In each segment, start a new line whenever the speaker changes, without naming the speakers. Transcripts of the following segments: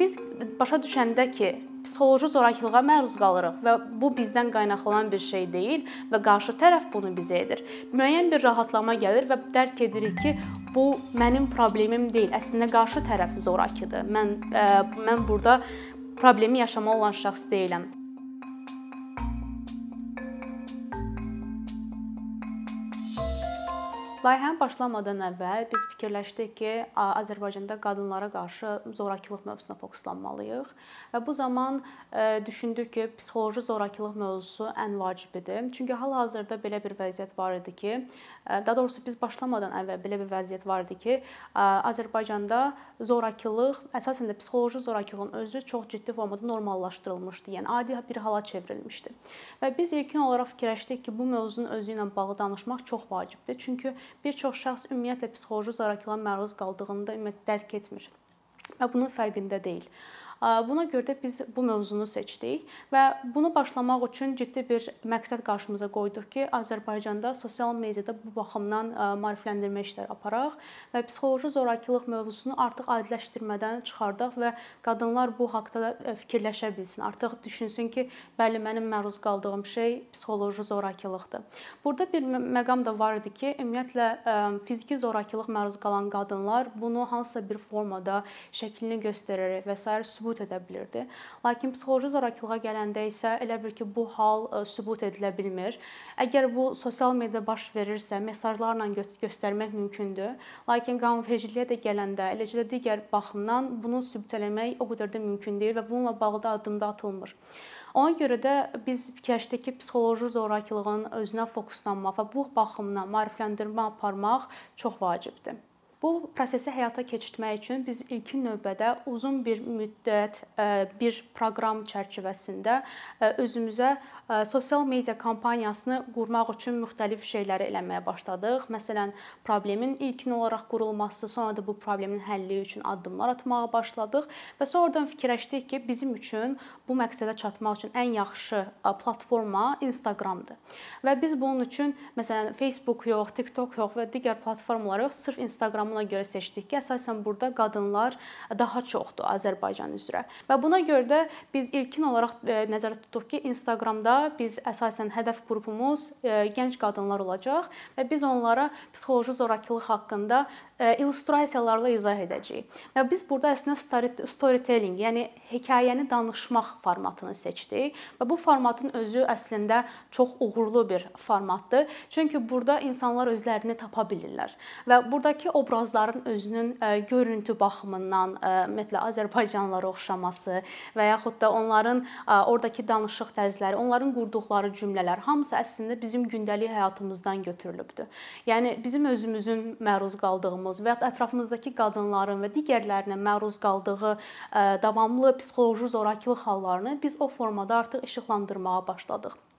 biz başa düşəndə ki, psixoloji zorakılığa məruz qalırıq və bu bizdən qaynaqlanan bir şey deyil və qarşı tərəf bunu bizə edir. Müəyyən bir rahatlama gəlir və dərk edirik ki, bu mənim problemim deyil. Əslində qarşı tərəf zorakıdır. Mən ə, mən burada problemi yaşamalı olan şəxs deyiləm. Layihənin başlamadan əvvəl biz fikirləşdik ki, Azərbaycanda qadınlara qarşı zorakılıq mövzusuna fokuslanmalıyıq və bu zaman düşündük ki, psixoloji zorakılıq mövzusu ən vacibidir. Çünki hal-hazırda belə bir vəziyyət var idi ki, daha doğrusu biz başlamadan əvvəl belə bir vəziyyət var idi ki, Azərbaycanda zorakılıq, əsasən də psixoloji zorakılığın özü çox ciddi formada normallaşdırılmışdı. Yəni adi bir hala çevrilmişdi. Və biz ilkin olaraq fikirləşdik ki, bu mövzunun özü ilə bağlı danışmaq çox vacibdir. Çünki bir çox şəxs ümumiyyətlə psixoloji zorakılığa məruz qaldığını da ümumiyyətlə dərk etmir və bunun fərqində deyil. Buna görə də biz bu mövzunu seçdik və bunu başlamaq üçün ciddi bir məqsəd qarşımıza qoyduq ki, Azərbaycanda sosial mediada bu baxımdan maarifləndirmə işləri aparaq və psixoloji zorakılıq mövzusunu artıq adiləşdirmədən çıxardaq və qadınlar bu haqqda fikirləşə bilsin. Artıq düşünsün ki, bəli, mənim məruz qaldığım şey psixoloji zorakılıqdır. Burada bir məqam da var idi ki, ümumiyyətlə fiziki zorakılıq məruz qalan qadınlar bunu hansısa bir formada şəklini göstərərək və s. sübut sübut edə bilirdi. Lakin psixoloji zorakılığa gələndə isə elə bil ki, bu hal e, sübut edilə bilmir. Əgər bu sosial mediada baş verirsə, mesajlarla göstərmək mümkündür. Lakin qanunvericiliyə də gələndə, eləcə də digər baxımdan bunu sübut etmək o qədər də mümkün deyil və bununla bağlı da addım da atılmır. Ona görə də biz fikirləşdik ki, psixoloji zorakılığın özünə fokuslanmaq və bu baxımdan maarifləndirmə aparmaq çox vacibdir. Bu prosesi həyata keçirtmək üçün biz ilkin növbədə uzun bir müddət bir proqram çərçivəsində özümüzə sosial media kampaniyasını qurmaq üçün müxtəlif şeyləri eləməyə başladıq. Məsələn, problemin ilkin olaraq qurulması, sonra da bu problemin həlli üçün addımlar atmağa başladıq və sonradan fikirləşdik ki, bizim üçün bu məqsədə çatmaq üçün ən yaxşı platforma Instagramdır. Və biz bunun üçün məsələn Facebook yox, TikTok yox və digər platformalar yox, sırf Instagramına görə seçdik ki, əsasən burada qadınlar daha çoxdur Azərbaycan üzrə. Və buna görə də biz ilkin olaraq nəzərdə tutduq ki, Instagramda biz əsasən hədəf qrupumuz e, gənc qadınlar olacaq və biz onlara psixoloji zorakılıq haqqında e, illüstrasiyalarla izah edəcəyik. Və biz burada əslində storytelling, yəni hekayəni danışmaq formatını seçdik və bu formatın özü əslində çox uğurlu bir formatdır. Çünki burada insanlar özlərini tapa bilirlər və burdakı obrazların özünün e, görüntü baxımından ümumiyyətlə Azərbaycanlılara oxşaması və yaxud da onların oradakı danışıq tərzləri, onların qurduqları cümlələr hamısı əslində bizim gündəlik həyatımızdan götürülübdür. Yəni bizim özümüzün məruz qaldığımız və ətrafımızdakı qadınların və digərlərinin məruz qaldığı davamlı psixoloji zorakılıq hallarını biz o formada artıq işıqlandırmağa başladıq.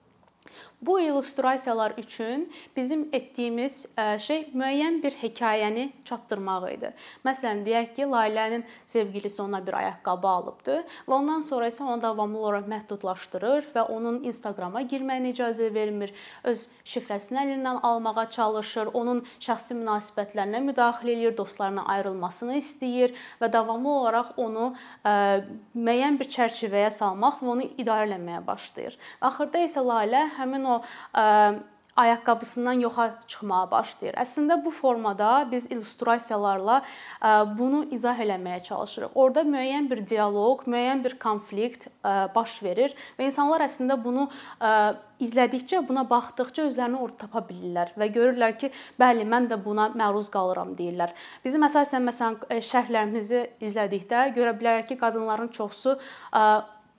Bu illüstrasiyalar üçün bizim etdiyimiz şey müəyyən bir hekayəni çatdırmaq idi. Məsələn, deyək ki, Laylənin sevgilisi ona bir ayaqqabı alıbdı və ondan sonra isə onu davamlı olaraq məhdudlaşdırır və onun Instagrama girməyinə icazə vermir, öz şifrəsini əlindən almağa çalışır, onun şəxsi münasibətlərinə müdaxilə eləyir, dostlarına ayrılmasını istəyir və davamlı olaraq onu müəyyən bir çərçivəyə salmaq və onu idarə etməyə başlayır. Axırda isə Laylə həmin o o ayaqqabısından yoxa çıxmağa başlayır. Əslində bu formada biz illüstrasiyalarla bunu izah eləməyə çalışırıq. Orda müəyyən bir dialoq, müəyyən bir konflikt baş verir və insanlar əslində bunu izlədikcə, buna baxdıqca özlərini orada tapa bilirlər və görürlər ki, bəli, mən də buna məruz qalıram deyirlər. Bizim əsasən məsələn şərhlərimizi izlədikdə görə bilərik ki, qadınların çoxusu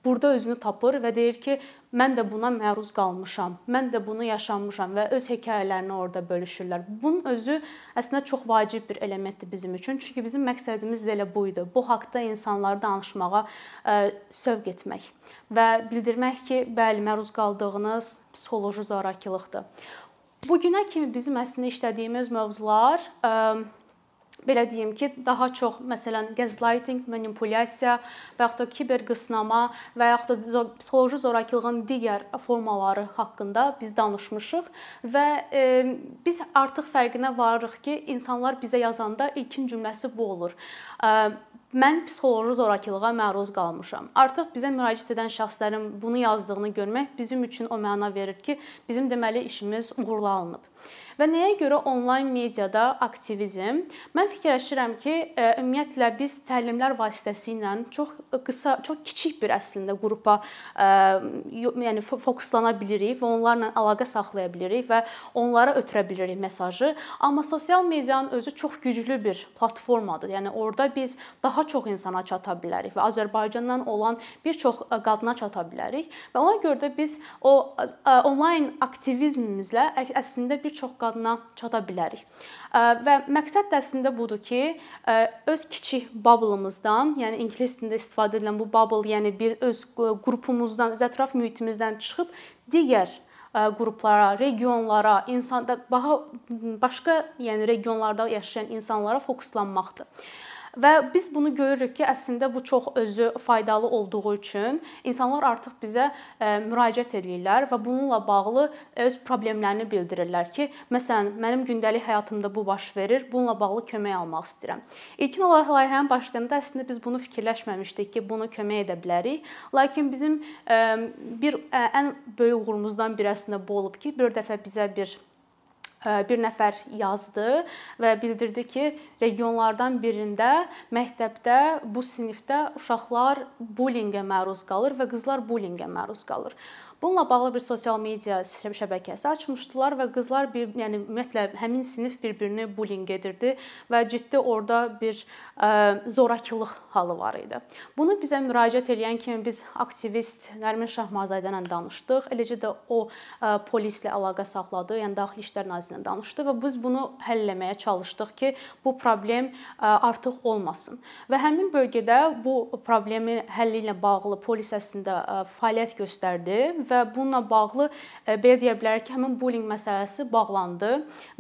burada özünü tapır və deyir ki, mən də buna məruz qalmışam. Mən də bunu yaşamışam və öz hekayələrini orada bölüşürlər. Bunun özü əslində çox vacib bir elementdir bizim üçün. Çünki bizim məqsədimiz də elə bu idi. Bu haqqda insanlara danışmağa ə, sövq etmək və bildirmək ki, bəli, məruz qaldığınız psixoloji zorakılıqdır. Bu günə kimi bizim əslində işlədiyimiz mövzular ə, belə deyim ki, daha çox məsələn gaslighting, manipulyasiya və yaxud da kiber qısnama və yaxud da psixoloji zorakılığın digər formaları haqqında biz danışmışıq və e, biz artıq fərqinə varırıq ki, insanlar bizə yazanda ilkin cümləsi bu olur. E, mən psixoloji zorakılığa məruz qalmışam. Artıq bizə müraciət edən şəxslərin bunu yazdığını görmək bizim üçün o məna verir ki, bizim deməli işimiz uğurlu alınıb. Və nəyə görə onlayn mediada aktivizm? Mən fikirləşirəm ki, e, ümumiyyətlə biz təlimlər vasitəsilə çox qısa, çox kiçik bir əslində qrupa e, yəni fokuslana bilirik və onlarla əlaqə saxlaya bilirik və onlara ötürə bilirik mesajı. Amma sosial medianın özü çox güclü bir platformadır. Yəni orada biz daha çox insana çata bilərik və Azərbaycandan olan bir çox e, qadına çata bilərik və ona görə də biz o onlayn aktivizmimizlə əslində bir çox qadına çata bilərik. Və məqsəd də əslində budur ki, öz kiçik bubble-ımızdan, yəni ingilis dilində istifadə edilən bu bubble, yəni bir öz qrupumuzdan, öz ətraf mühitimizdən çıxıb digər qruplara, regionlara, insanda daha başqa, yəni regionlarda yaşayan insanlara fokuslanmaqdır. Və biz bunu görürük ki, əslində bu çox özü faydalı olduğu üçün insanlar artıq bizə e, müraciət edirlər və bununla bağlı öz problemlərini bildirirlər ki, məsələn, mənim gündəlik həyatımda bu baş verir, bununla bağlı kömək almaq istəyirəm. İlkin olaraq layihənin başlayanda əslində biz bunu fikirləşməmişdik ki, bunu kömək edə bilərik. Lakin bizim e, bir e, ən böyük uğurumuzdan biri əslində bu olub ki, bir dəfə bizə bir bir nəfər yazdı və bildirdi ki, regionlardan birində məktəbdə bu sinifdə uşaqlar bullinqə məruz qalır və qızlar bullinqə məruz qalır. Bununla bağlı bir sosial media şəbəkəsi açmışdılar və qızlar bir, yəni ümumiyyətlə həmin sinif bir-birini bullying edirdi və ciddi orada bir ə, zorakılıq halı var idi. Bunu bizə müraciət edən kimi biz aktivist Nərmin Şahmazadə ilə danışdıq. Eləcə də o ə, polislə əlaqə saxladı, yəni Daxili İşlər Nazirliyi ilə danışdı və biz bunu həll etməyə çalışdıq ki, bu problem ə, artıq olmasın. Və həmin bölgədə bu problemi həlli ilə bağlı polis əslində ə, fəaliyyət göstərdi və və bununla bağlı e, belə deyə bilərik ki, həmin bullying məsələsi bağlandı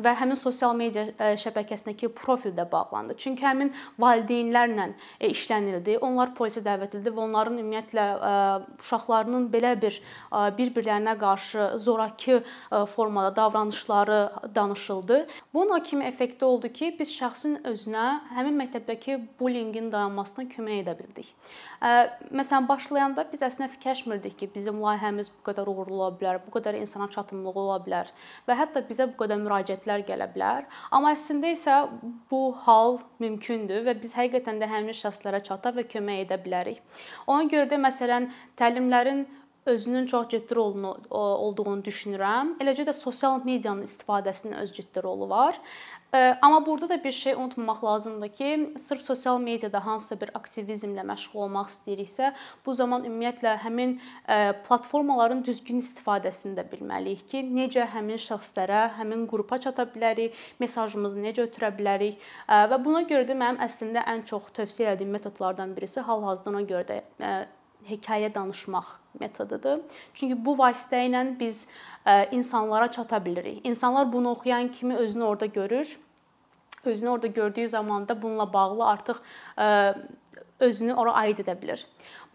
və həmin sosial media e, şəbəkəsindəki profil də bağlandı. Çünki həmin valideynlərlə e, işlənildi. Onlar polisə dəvət edildi və onların ümumiyyətlə uşaqlarının belə bir bir-birlərinə qarşı zorakı formada davranışları danışıldı. Bunun o kimi effekti oldu ki, biz şəxsin özünə həmin məktəbdəki bullyingin dayanmasına kömək edə bildik. Məsələn, başlayanda biz əslində fikirləşmirdik ki, bizim layihəmiz bu qədər uğurlu ola bilər, bu qədər insana çatımlılığı ola bilər və hətta bizə bu qədər müraciətlər gələ bilər. Amma əslində isə bu hal mümkündür və biz həqiqətən də həmin şəxslərə çata və kömək edə bilərik. Ona görə də məsələn, təlimlərin özünün çox ciddi rolunu olduğunu düşünürəm. Eləcə də sosial medianın istifadəsinin öz ciddi rolu var. Amma burada da bir şey unutmamaq lazımdır ki, sırf sosial mediada hansısa bir aktivizmlə məşğul olmaq istəyiriksə, bu zaman ümumiyyətlə həmin platformaların düzgün istifadəsini də bilməliyik ki, necə həmin şəxslərə, həmin qrupa çata bilərik, mesajımızı necə ötürə bilərik. Və buna görə də mənim əslində ən çox tövsiyə etdiyim metodlardan birisi hal-hazırda ona görə də hekayə danışmaq metodudur. Çünki bu vasitə ilə biz insanlara çata bilirik. İnsanlar bunu oxuyan kimi özünü orada görür özünü orada gördüyü zaman da bununla bağlı artıq özünü ora aid edə bilər.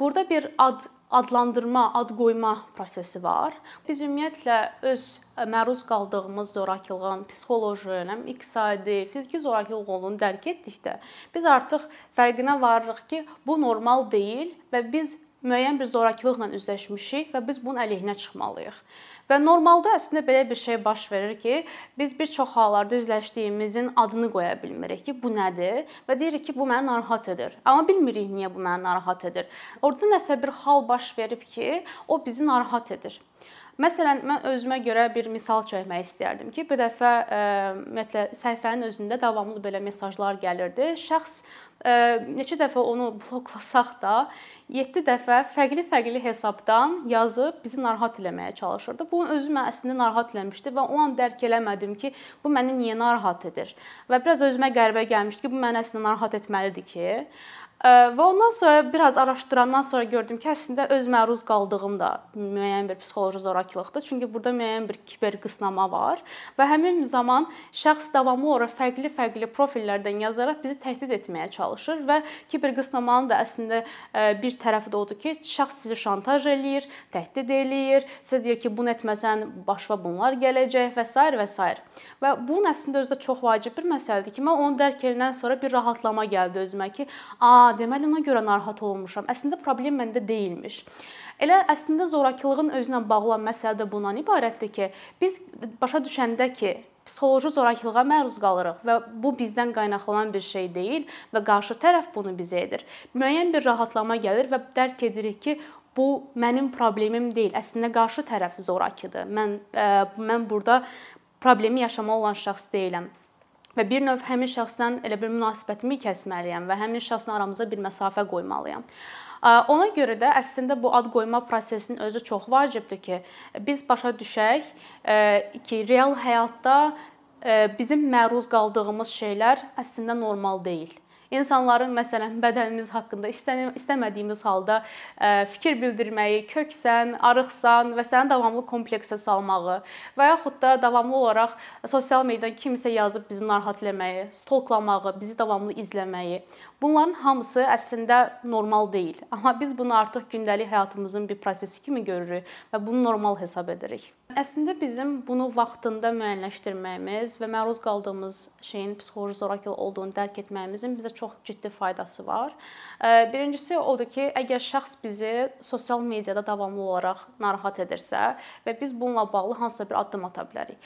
Burada bir ad adlandırma, ad qoyma prosesi var. Biz ümumiyyətlə öz məruz qaldığımız zorakılığın psixoloji, həm iqtisadi, fiziki zorakılıq olduğunu dərk etdikdə biz artıq fərqinə varırıq ki, bu normal deyil və biz müəyyən bir zorakılıqla üzləşmişik və biz bunun əleyhinə çıxmalıyıq. Və normalda əslində belə bir şey baş verir ki, biz bir çox hallarda üzləşdiyimizin adını qoya bilmirik ki, bu nədir və deyirik ki, bu məni narahat edir. Amma bilmirik niyə bu məni narahat edir. Orda nəsə bir hal baş verib ki, o bizi narahat edir. Məsələn, mən özümə görə bir misal çəkmək istərdim ki, bir dəfə ümumiyyətlə səhifənin özündə davamlı belə mesajlar gəlirdi. Şəxs neçə dəfə onu bloklasaq da 7 dəfə fərqli-fərqli hesabdan yazıb bizi narahat eləməyə çalışırdı. Bu özü məni əslində narahat eləmişdi və o an dərk eləmədim ki, bu məni niyə narahat edir. Və biraz özümə qəribə gəlmişdi ki, bu məni əslində narahat etməlidir ki, Və ondan sonra biraz araşdırandan sonra gördüm ki, əslində öz məruz qaldığım da müəyyən bir psixoloji zorakılıqdır. Çünki burada müəyyən bir kiber qısnama var və həmin zaman şəxs davamlı olaraq fərqli-fərqli profillərdən yazaraq bizi təhdid etməyə çalışır və kiber qısnamanın da əslində bir tərəfi də odur ki, şəxs sizi şantaj eləyir, təhdid eləyir, sizə deyir ki, bunu etməsən başına bunlar gələcək və s. və s. Və bunun əslində özü də çox vacib bir məsələdir ki, mən onu dərk edəndən sonra bir rahatlama gəldi özümə ki, a deməli ona görə narahat olmuşam. Əslində problem məndə deyilmiş. Elə əslində zorakılığın özünə bağlı məsələ də bundan ibarətdir ki, biz başa düşəndə ki, psixoloji zorakılığa məruz qalırıq və bu bizdən qaynaqlanan bir şey deyil və qarşı tərəf bunu bizə edir. Müəyyən bir rahatlama gəlir və dərk edirik ki, bu mənim problemim deyil. Əslində qarşı tərəf zorakıdır. Mən ə, mən burada problemi yaşamalı olan şəxs deyiləm və bir növ həmin şəxsdən elə bir münasibətimi kəsməliyəm və həmin şəxslə aramıza bir məsafə qoymalıyam. Ona görə də əslində bu ad qoyma prosesinin özü çox vacibdir ki, biz başa düşək ki, real həyatda bizim məruz qaldığımız şeylər əslində normal deyil. İnsanların məsələn bədənimiz haqqında istəmədiyimiz halda fikir bildirməyi, köksən, arıqsan və səni davamlı kompleksə salmağı və yaxud da davamlı olaraq sosial mediadan kimsə yazıb bizi narahat etməyi, stalklamağı, bizi davamlı izləməyi. Bunların hamısı əslində normal deyil. Amma biz bunu artıq gündəlik həyatımızın bir prosesi kimi görürük və bunu normal hesab edirik. Əslində bizim bunu vaxtında müəyyənləşdirməyimiz və məruz qaldığımız şeyin psixoloji zorakılıq olduğunu dərk etməyimizin bizə çox ciddi faydası var. Birincisi odur ki, əgər şəxs bizi sosial mediada davamlı olaraq narahat edirsə və biz bununla bağlı hansısa bir addım ata bilərik.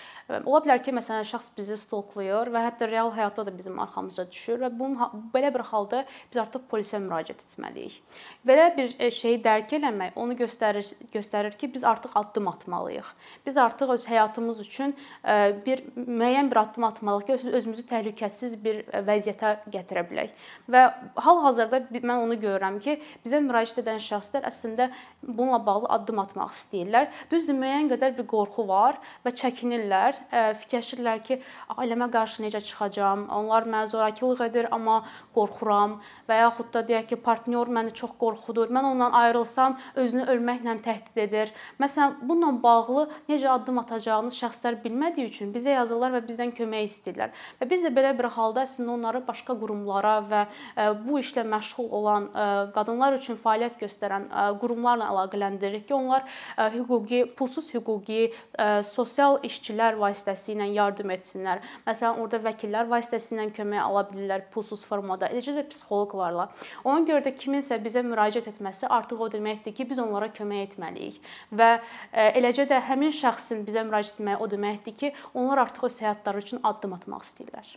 Ola bilər ki, məsələn, şəxs bizi stalklayır və hətta real həyatda da bizim arxamıza düşür və bunun belə bir halda biz artıq polisə müraciət etməliyik. Belə bir e, şeyi dərk eləmək onu göstərir göstərir ki, biz artıq addım atmalıyıq biz artıq öz həyatımız üçün e, bir müəyyən bir addım atmalıyıq ki, özümüzü təhlükəsiz bir e, vəziyyətə gətirə bilək. Və hal-hazırda mən onu görürəm ki, bizə müraciət edən şəxslər əslində bununla bağlı addım atmaq istəyirlər. Düzdür, müəyyən qədər bir qorxu var və çəkinirlər. Fikirləşirlər ki, ailəmə qarşı necə çıxacağam? Onlar mənə zorakılıq edir, amma qorxuram və yaxud da deyək ki, partnyor məni çox qorxudur. Mən ondan ayrılsam özünü ölməklə təhdid edir. Məsələn, bununla bağlı necə addım atacağını şəxslər bilmədiyi üçün bizə yazırlar və bizdən kömək istəyirlər. Və biz də belə bir halda əslində onları başqa qurumlara və e, bu işlə məşğul olan e, qadınlar üçün fəaliyyət göstərən e, qurumlarla əlaqələndiririk ki, onlar hüquqi, pulsuz hüquqi sosial işçilər vasitəsilə yardım etsinlər. Məsələn, orada vəkillər vasitəsilə kömək ala bilirlər pulsuz formada, eləcə də psixoloqlarla. Ona görə də kiminsə bizə müraciət etməsi artıq o deməkdir ki, biz onlara kömək etməliyik və eləcə də həmin şəxsin bizə müraciət etməyi o deməkdir ki, onlar artıq öz həyatları üçün addım atmaq istəyirlər.